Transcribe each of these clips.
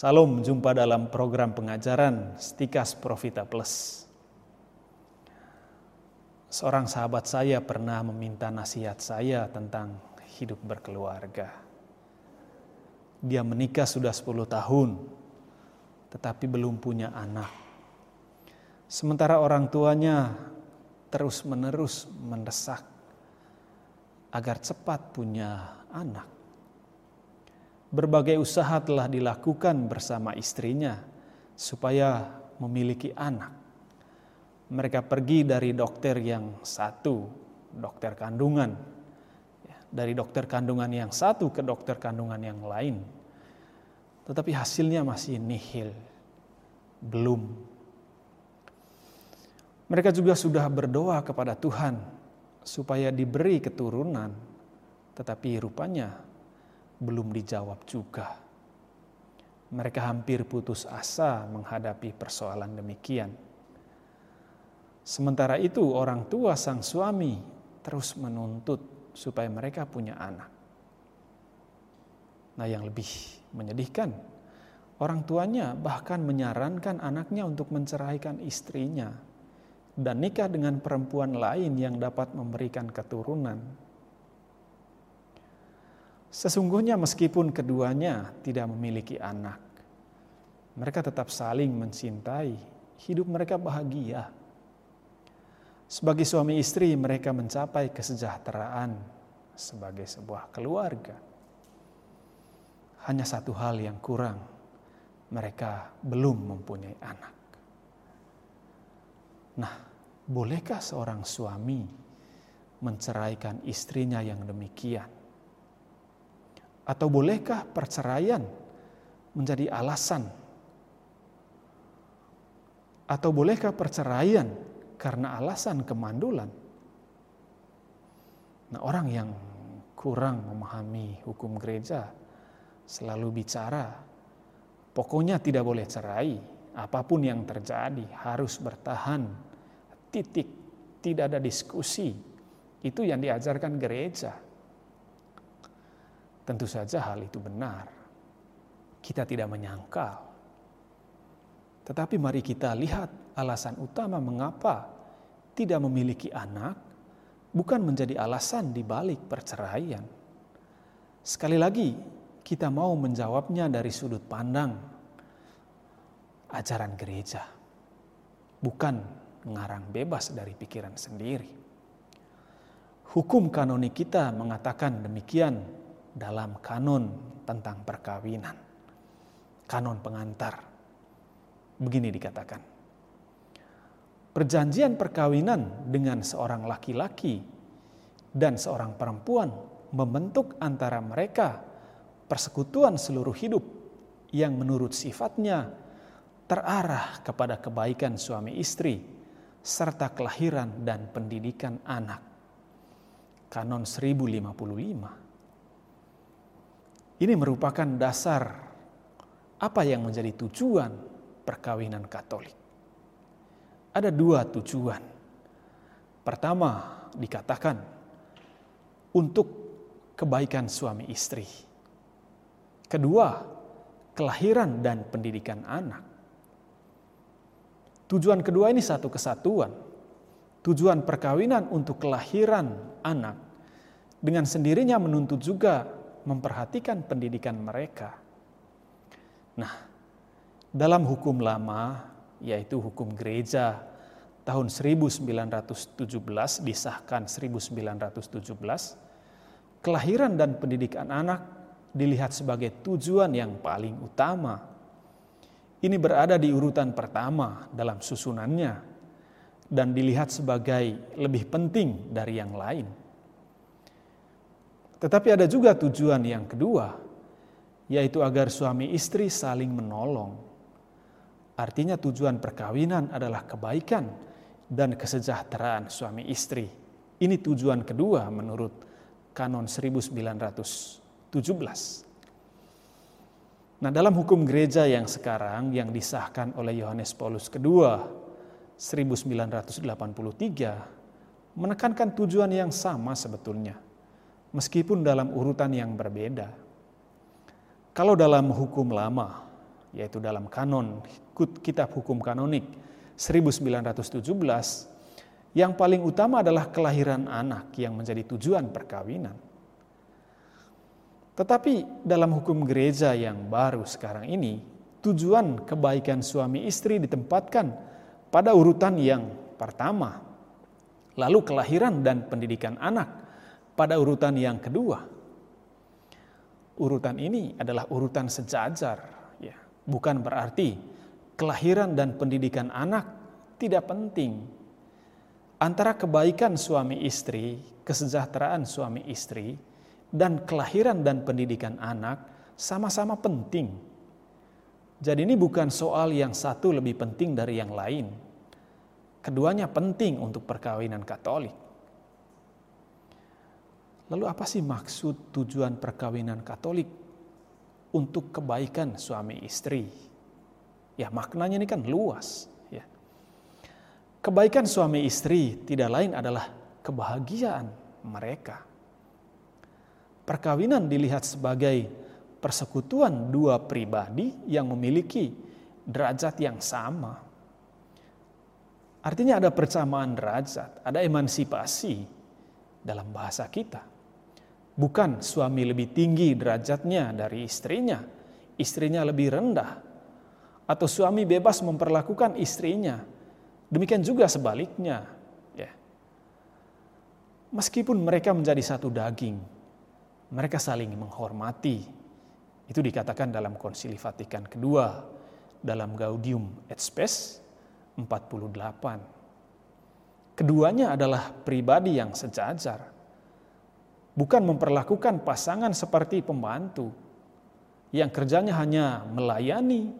Salam, jumpa dalam program pengajaran Stikas Profita Plus. Seorang sahabat saya pernah meminta nasihat saya tentang hidup berkeluarga. Dia menikah sudah 10 tahun, tetapi belum punya anak. Sementara orang tuanya terus-menerus mendesak agar cepat punya anak. Berbagai usaha telah dilakukan bersama istrinya supaya memiliki anak. Mereka pergi dari dokter yang satu, dokter kandungan, ya, dari dokter kandungan yang satu ke dokter kandungan yang lain. Tetapi hasilnya masih nihil, belum. Mereka juga sudah berdoa kepada Tuhan supaya diberi keturunan, tetapi rupanya belum dijawab juga. Mereka hampir putus asa menghadapi persoalan demikian. Sementara itu, orang tua sang suami terus menuntut supaya mereka punya anak. Nah, yang lebih menyedihkan, orang tuanya bahkan menyarankan anaknya untuk menceraikan istrinya dan nikah dengan perempuan lain yang dapat memberikan keturunan Sesungguhnya meskipun keduanya tidak memiliki anak, mereka tetap saling mencintai, hidup mereka bahagia. Sebagai suami istri, mereka mencapai kesejahteraan sebagai sebuah keluarga. Hanya satu hal yang kurang, mereka belum mempunyai anak. Nah, bolehkah seorang suami menceraikan istrinya yang demikian? Atau bolehkah perceraian menjadi alasan? Atau bolehkah perceraian karena alasan kemandulan? Nah, orang yang kurang memahami hukum gereja selalu bicara, pokoknya tidak boleh cerai, apa pun yang terjadi harus bertahan, titik, tidak ada diskusi. Itu yang diajarkan gereja. Tentu saja hal itu benar. Kita tidak menyangkal. Tetapi mari kita lihat alasan utama mengapa tidak memiliki anak bukan menjadi alasan di balik perceraian. Sekali lagi, kita mau menjawabnya dari sudut pandang ajaran gereja. Bukan ngarang bebas dari pikiran sendiri. Hukum kanonik kita mengatakan demikian dalam kanon tentang perkawinan. Kanon pengantar. Begini dikatakan. Perjanjian perkawinan dengan seorang laki-laki dan seorang perempuan membentuk antara mereka persekutuan seluruh hidup yang menurut sifatnya terarah kepada kebaikan suami istri serta kelahiran dan pendidikan anak. Kanon 1055 ini merupakan dasar apa yang menjadi tujuan perkawinan Katolik. Ada dua tujuan. Pertama, dikatakan untuk kebaikan suami istri. Kedua, kelahiran dan pendidikan anak. Tujuan kedua ini satu kesatuan. Tujuan perkawinan untuk kelahiran anak dengan sendirinya menuntut juga memperhatikan pendidikan mereka. Nah, dalam hukum lama, yaitu hukum gereja tahun 1917 disahkan 1917, kelahiran dan pendidikan anak dilihat sebagai tujuan yang paling utama. Ini berada di urutan pertama dalam susunannya dan dilihat sebagai lebih penting dari yang lain. Tetapi ada juga tujuan yang kedua, yaitu agar suami istri saling menolong. Artinya tujuan perkawinan adalah kebaikan dan kesejahteraan suami istri. Ini tujuan kedua menurut kanon 1917. Nah, dalam hukum gereja yang sekarang yang disahkan oleh Yohanes Paulus II 1983 menekankan tujuan yang sama sebetulnya meskipun dalam urutan yang berbeda. Kalau dalam hukum lama, yaitu dalam kanon kitab hukum kanonik 1917 yang paling utama adalah kelahiran anak yang menjadi tujuan perkawinan. Tetapi dalam hukum gereja yang baru sekarang ini, tujuan kebaikan suami istri ditempatkan pada urutan yang pertama, lalu kelahiran dan pendidikan anak pada urutan yang kedua. Urutan ini adalah urutan sejajar, ya. Bukan berarti kelahiran dan pendidikan anak tidak penting. Antara kebaikan suami istri, kesejahteraan suami istri, dan kelahiran dan pendidikan anak sama-sama penting. Jadi ini bukan soal yang satu lebih penting dari yang lain. Keduanya penting untuk perkawinan Katolik. Lalu apa sih maksud tujuan perkawinan Katolik untuk kebaikan suami istri? Ya maknanya ini kan luas. Ya. Kebaikan suami istri tidak lain adalah kebahagiaan mereka. Perkawinan dilihat sebagai persekutuan dua pribadi yang memiliki derajat yang sama. Artinya ada persamaan derajat, ada emansipasi dalam bahasa kita. Bukan suami lebih tinggi derajatnya dari istrinya, istrinya lebih rendah, atau suami bebas memperlakukan istrinya. Demikian juga sebaliknya. Ya. Meskipun mereka menjadi satu daging, mereka saling menghormati. Itu dikatakan dalam Konsili Vatikan kedua, dalam Gaudium et Spes 48. Keduanya adalah pribadi yang sejajar bukan memperlakukan pasangan seperti pembantu yang kerjanya hanya melayani,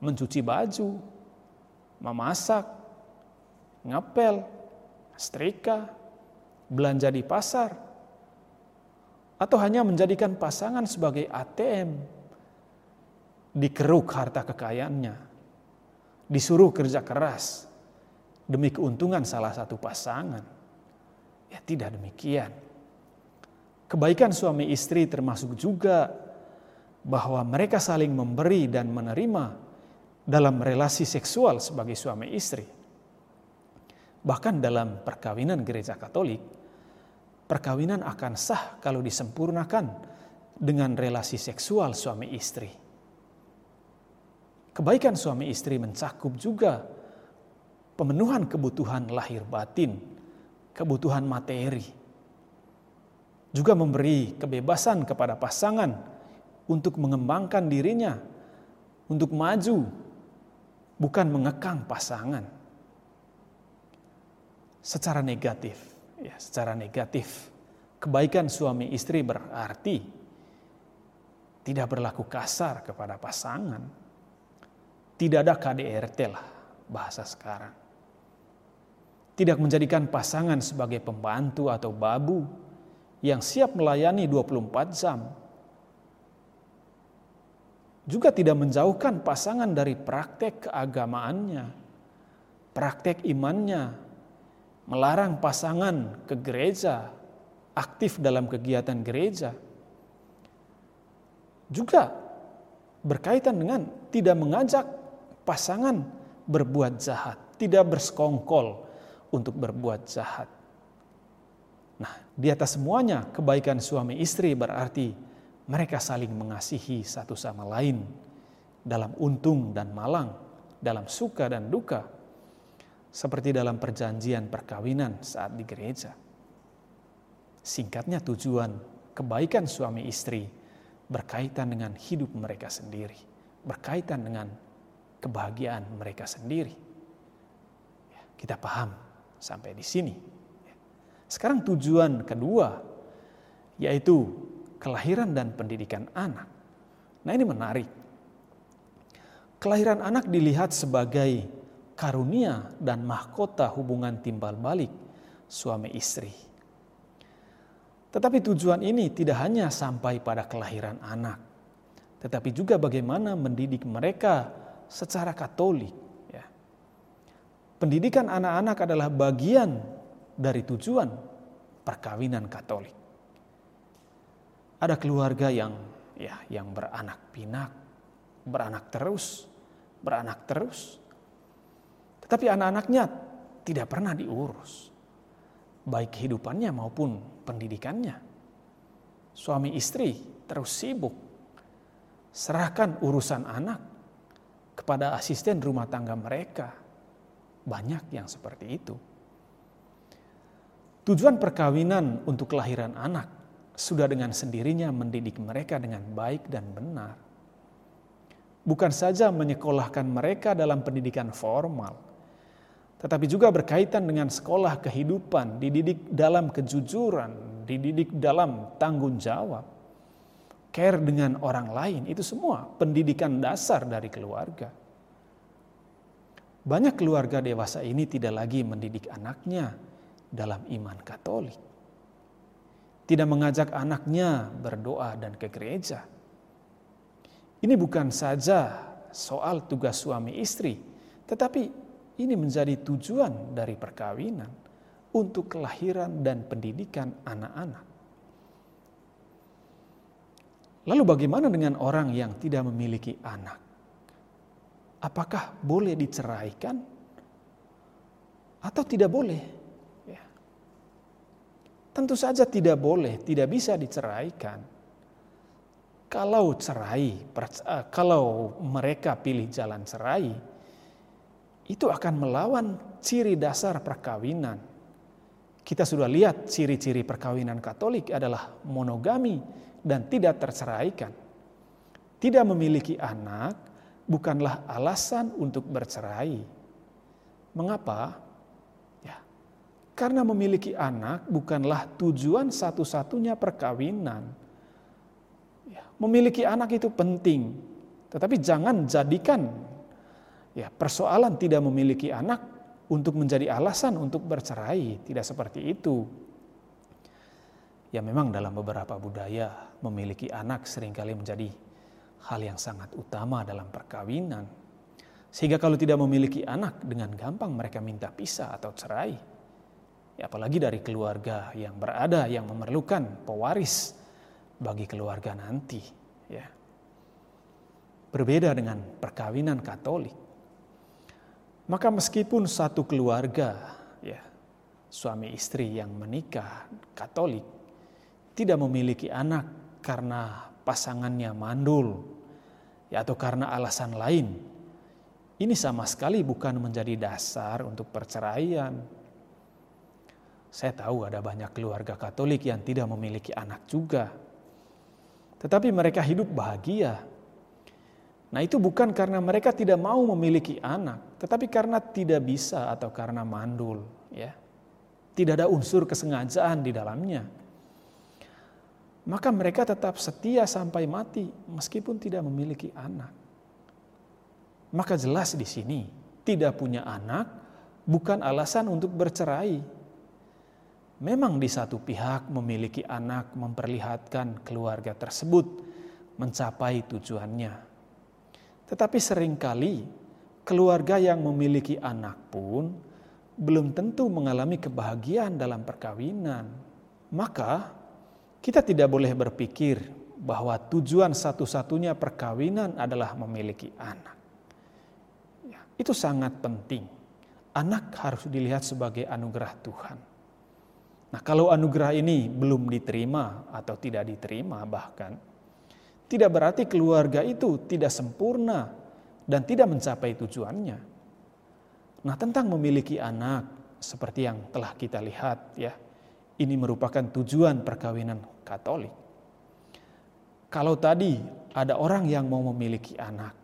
mencuci baju, memasak, ngapel, setrika, belanja di pasar, atau hanya menjadikan pasangan sebagai ATM, dikeruk harta kekayaannya, disuruh kerja keras demi keuntungan salah satu pasangan. Ya tidak demikian. Kebaikan suami istri termasuk juga bahwa mereka saling memberi dan menerima dalam relasi seksual sebagai suami istri. Bahkan dalam perkawinan gereja Katolik, perkawinan akan sah kalau disempurnakan dengan relasi seksual suami istri. Kebaikan suami istri mencakup juga pemenuhan kebutuhan lahir batin, kebutuhan materi, juga memberi kebebasan kepada pasangan untuk mengembangkan dirinya, untuk maju, bukan mengekang pasangan. Secara negatif, ya, secara negatif, kebaikan suami istri berarti tidak berlaku kasar kepada pasangan. Tidak ada KDRT lah bahasa sekarang. Tidak menjadikan pasangan sebagai pembantu atau babu, yang siap melayani 24 jam. Juga tidak menjauhkan pasangan dari praktek keagamaannya, praktek imannya, melarang pasangan ke gereja, aktif dalam kegiatan gereja. Juga berkaitan dengan tidak mengajak pasangan berbuat jahat, tidak bersekongkol untuk berbuat jahat. Di atas semuanya kebaikan suami istri berarti mereka saling mengasihi satu sama lain dalam untung dan malang, dalam suka dan duka, seperti dalam perjanjian perkawinan saat di gereja. Singkatnya tujuan kebaikan suami istri berkaitan dengan hidup mereka sendiri, berkaitan dengan kebahagiaan mereka sendiri. Ya, kita paham sampai di sini. Sekarang tujuan kedua, yaitu kelahiran dan pendidikan anak. Nah ini menarik. Kelahiran anak dilihat sebagai karunia dan mahkota hubungan timbal balik suami istri. Tetapi tujuan ini tidak hanya sampai pada kelahiran anak, tetapi juga bagaimana mendidik mereka secara Katolik. Ya. Pendidikan anak-anak adalah bagian dari tujuan perkawinan Katolik. Ada keluarga yang ya yang beranak pinak, beranak terus, beranak terus. Tetapi anak-anaknya tidak pernah diurus, baik kehidupannya maupun pendidikannya. Suami istri terus sibuk, serahkan urusan anak kepada asisten rumah tangga mereka. Banyak yang seperti itu. Tujuan perkawinan untuk kelahiran anak sudah dengan sendirinya mendidik mereka dengan baik dan benar. Bukan saja menyekolahkan mereka dalam pendidikan formal, tetapi juga berkaitan dengan sekolah kehidupan, dididik dalam kejujuran, dididik dalam tanggung jawab, care dengan orang lain, itu semua pendidikan dasar dari keluarga. Banyak keluarga dewasa ini tidak lagi mendidik anaknya dalam iman Katolik, tidak mengajak anaknya berdoa dan ke gereja. Ini bukan saja soal tugas suami istri, tetapi ini menjadi tujuan dari perkawinan untuk kelahiran dan pendidikan anak-anak. Lalu bagaimana dengan orang yang tidak memiliki anak? Apakah boleh diceraikan atau tidak boleh? Tentu saja tidak boleh, tidak bisa diceraikan. Kalau cerai, eh, kalau mereka pilih jalan cerai, itu akan melawan ciri dasar perkawinan. Kita sudah lihat ciri-ciri perkawinan Katolik adalah monogami dan tidak terceraikan. Tidak memiliki anak bukanlah alasan untuk bercerai. Mengapa? Karena memiliki anak bukanlah tujuan satu-satunya perkawinan. Ya, memiliki anak itu penting, tetapi jangan jadikan Ya, persoalan tidak memiliki anak untuk menjadi alasan untuk bercerai, tidak seperti itu. Ya memang dalam beberapa budaya memiliki anak sering kali menjadi hal yang sangat utama dalam perkawinan. Sehingga kalau tidak memiliki anak dengan gampang mereka minta pisah atau cerai. Ya, apalagi dari keluarga yang berada yang memerlukan pewaris bagi keluarga nanti, ya. Berbeda dengan perkawinan Katolik maka meskipun satu keluarga, ya, suami istri yang menikah Katolik tidak memiliki anak karena pasangannya mandul, ya atau karena alasan lain, ini sama sekali bukan menjadi dasar untuk perceraian. Saya tahu ada banyak keluarga Katolik yang tidak memiliki anak juga, tetapi mereka hidup bahagia Nah, itu bukan karena mereka tidak mau memiliki anak, tetapi karena tidak bisa atau karena mandul, ya. Tidak ada unsur kesengajaan di dalamnya. Maka mereka tetap setia sampai mati meskipun tidak memiliki anak. Maka jelas di sini tidak punya anak bukan alasan untuk bercerai. Memang di satu pihak memiliki anak memperlihatkan keluarga tersebut mencapai tujuannya tetapi sering kali keluarga yang memiliki anak pun belum tentu mengalami kebahagiaan dalam perkawinan. Maka kita tidak boleh berpikir bahwa tujuan satu-satunya perkawinan adalah memiliki anak. Ya, itu sangat penting. Anak harus dilihat sebagai anugerah Tuhan. Nah, kalau anugerah ini belum diterima atau tidak diterima, bahkan tidak berarti keluarga itu tidak sempurna dan tidak mencapai tujuannya. Nah, tentang memiliki anak seperti yang telah kita lihat ya. Ini merupakan tujuan perkawinan Katolik. Kalau tadi ada orang yang mau memiliki anak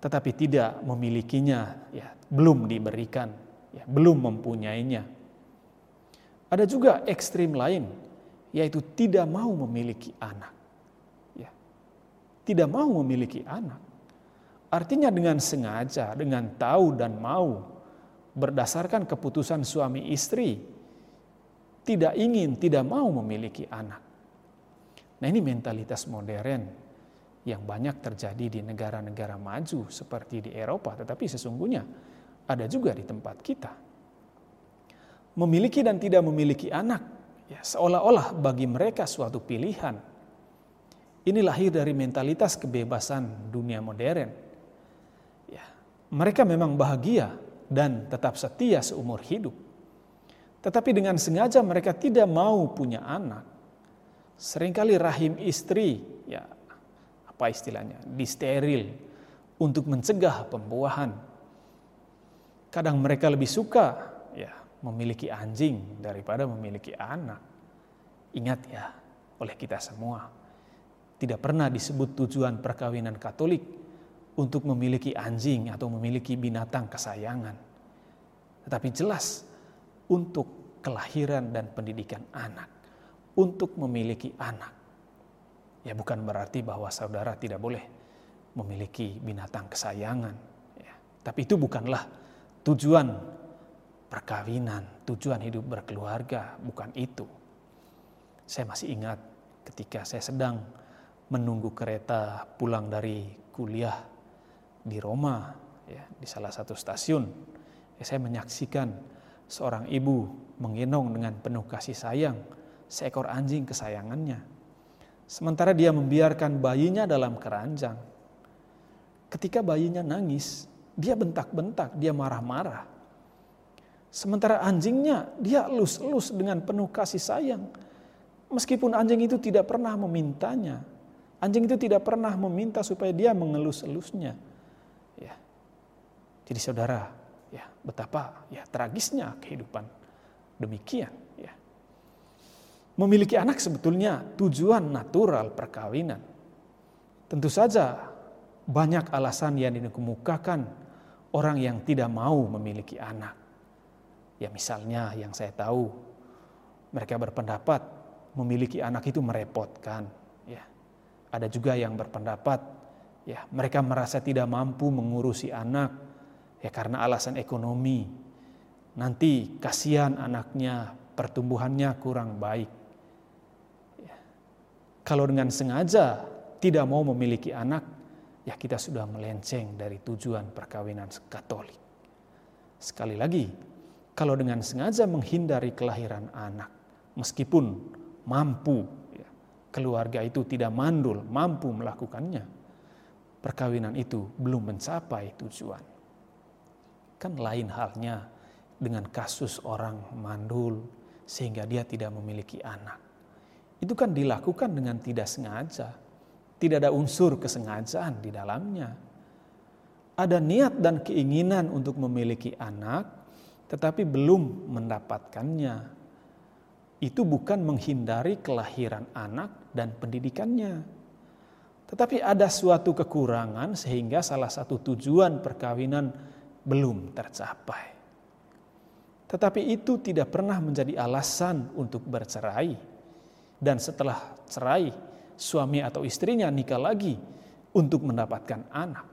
tetapi tidak memilikinya ya, belum diberikan, ya, belum mempunyainya. Ada juga ekstrim lain yaitu tidak mau memiliki anak tidak mau memiliki anak. Artinya dengan sengaja, dengan tahu dan mau, berdasarkan keputusan suami istri, tidak ingin, tidak mau memiliki anak. Nah ini mentalitas modern yang banyak terjadi di negara-negara maju seperti di Eropa, tetapi sesungguhnya ada juga di tempat kita. Memiliki dan tidak memiliki anak, ya seolah-olah bagi mereka suatu pilihan Ini lahir dari mentalitas kebebasan dunia modern. Ya, mereka memang bahagia dan tetap setia seumur hidup. Tetapi dengan sengaja mereka tidak mau punya anak. Seringkali rahim istri, ya apa istilahnya, disteril untuk mencegah pembuahan. Kadang mereka lebih suka ya memiliki anjing daripada memiliki anak. Ingat ya, oleh kita semua, tidak pernah disebut tujuan perkawinan Katolik untuk memiliki anjing atau memiliki binatang kesayangan. Tetapi jelas untuk kelahiran dan pendidikan anak, untuk memiliki anak. Ya bukan berarti bahwa saudara tidak boleh memiliki binatang kesayangan. Ya. Tapi itu bukanlah tujuan perkawinan, tujuan hidup berkeluarga, bukan itu. Saya masih ingat ketika saya sedang menunggu kereta pulang dari kuliah di Roma, ya, di salah satu stasiun, ya, saya menyaksikan seorang ibu menggendong dengan penuh kasih sayang seekor anjing kesayangannya. Sementara dia membiarkan bayinya dalam keranjang. Ketika bayinya nangis, dia bentak-bentak, dia marah-marah. Sementara anjingnya dia elus-elus dengan penuh kasih sayang. Meskipun anjing itu tidak pernah memintanya. Anjing itu tidak pernah meminta supaya dia mengelus-elusnya. Ya. Jadi saudara, ya betapa ya tragisnya kehidupan demikian. Ya. Memiliki anak sebetulnya tujuan natural perkawinan. Tentu saja banyak alasan yang dikemukakan orang yang tidak mau memiliki anak. Ya misalnya yang saya tahu, mereka berpendapat memiliki anak itu merepotkan. Ya, ada juga yang berpendapat ya mereka merasa tidak mampu mengurusi anak ya karena alasan ekonomi. Nanti kasihan anaknya pertumbuhannya kurang baik. Ya. Kalau dengan sengaja tidak mau memiliki anak, ya kita sudah melenceng dari tujuan perkawinan Katolik. Sekali lagi, kalau dengan sengaja menghindari kelahiran anak, meskipun mampu, ya, keluarga itu tidak mandul, mampu melakukannya, perkawinan itu belum mencapai tujuan. Kan lain halnya dengan kasus orang mandul sehingga dia tidak memiliki anak. Itu kan dilakukan dengan tidak sengaja tidak ada unsur kesengajaan di dalamnya. Ada niat dan keinginan untuk memiliki anak, tetapi belum mendapatkannya. Itu bukan menghindari kelahiran anak dan pendidikannya. Tetapi ada suatu kekurangan sehingga salah satu tujuan perkawinan belum tercapai. Tetapi itu tidak pernah menjadi alasan untuk bercerai. Dan setelah cerai, suami atau istrinya nikah lagi untuk mendapatkan anak.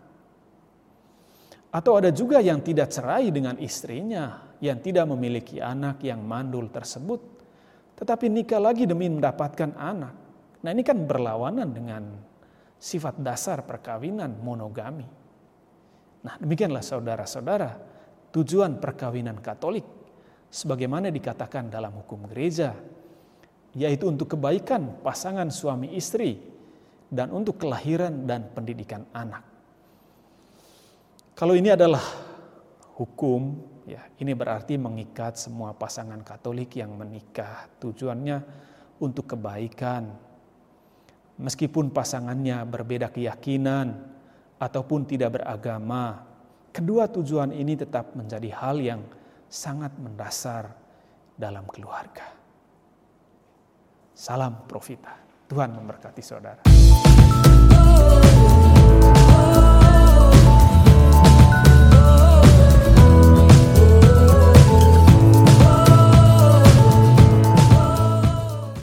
Atau ada juga yang tidak cerai dengan istrinya, yang tidak memiliki anak yang mandul tersebut, tetapi nikah lagi demi mendapatkan anak. Nah ini kan berlawanan dengan sifat dasar perkawinan monogami. Nah demikianlah saudara-saudara tujuan perkawinan Katolik sebagaimana dikatakan dalam hukum gereja yaitu untuk kebaikan pasangan suami istri dan untuk kelahiran dan pendidikan anak. Kalau ini adalah hukum, ya ini berarti mengikat semua pasangan Katolik yang menikah. Tujuannya untuk kebaikan. Meskipun pasangannya berbeda keyakinan ataupun tidak beragama, kedua tujuan ini tetap menjadi hal yang sangat mendasar dalam keluarga. Salam Profita. Tuhan memberkati saudara.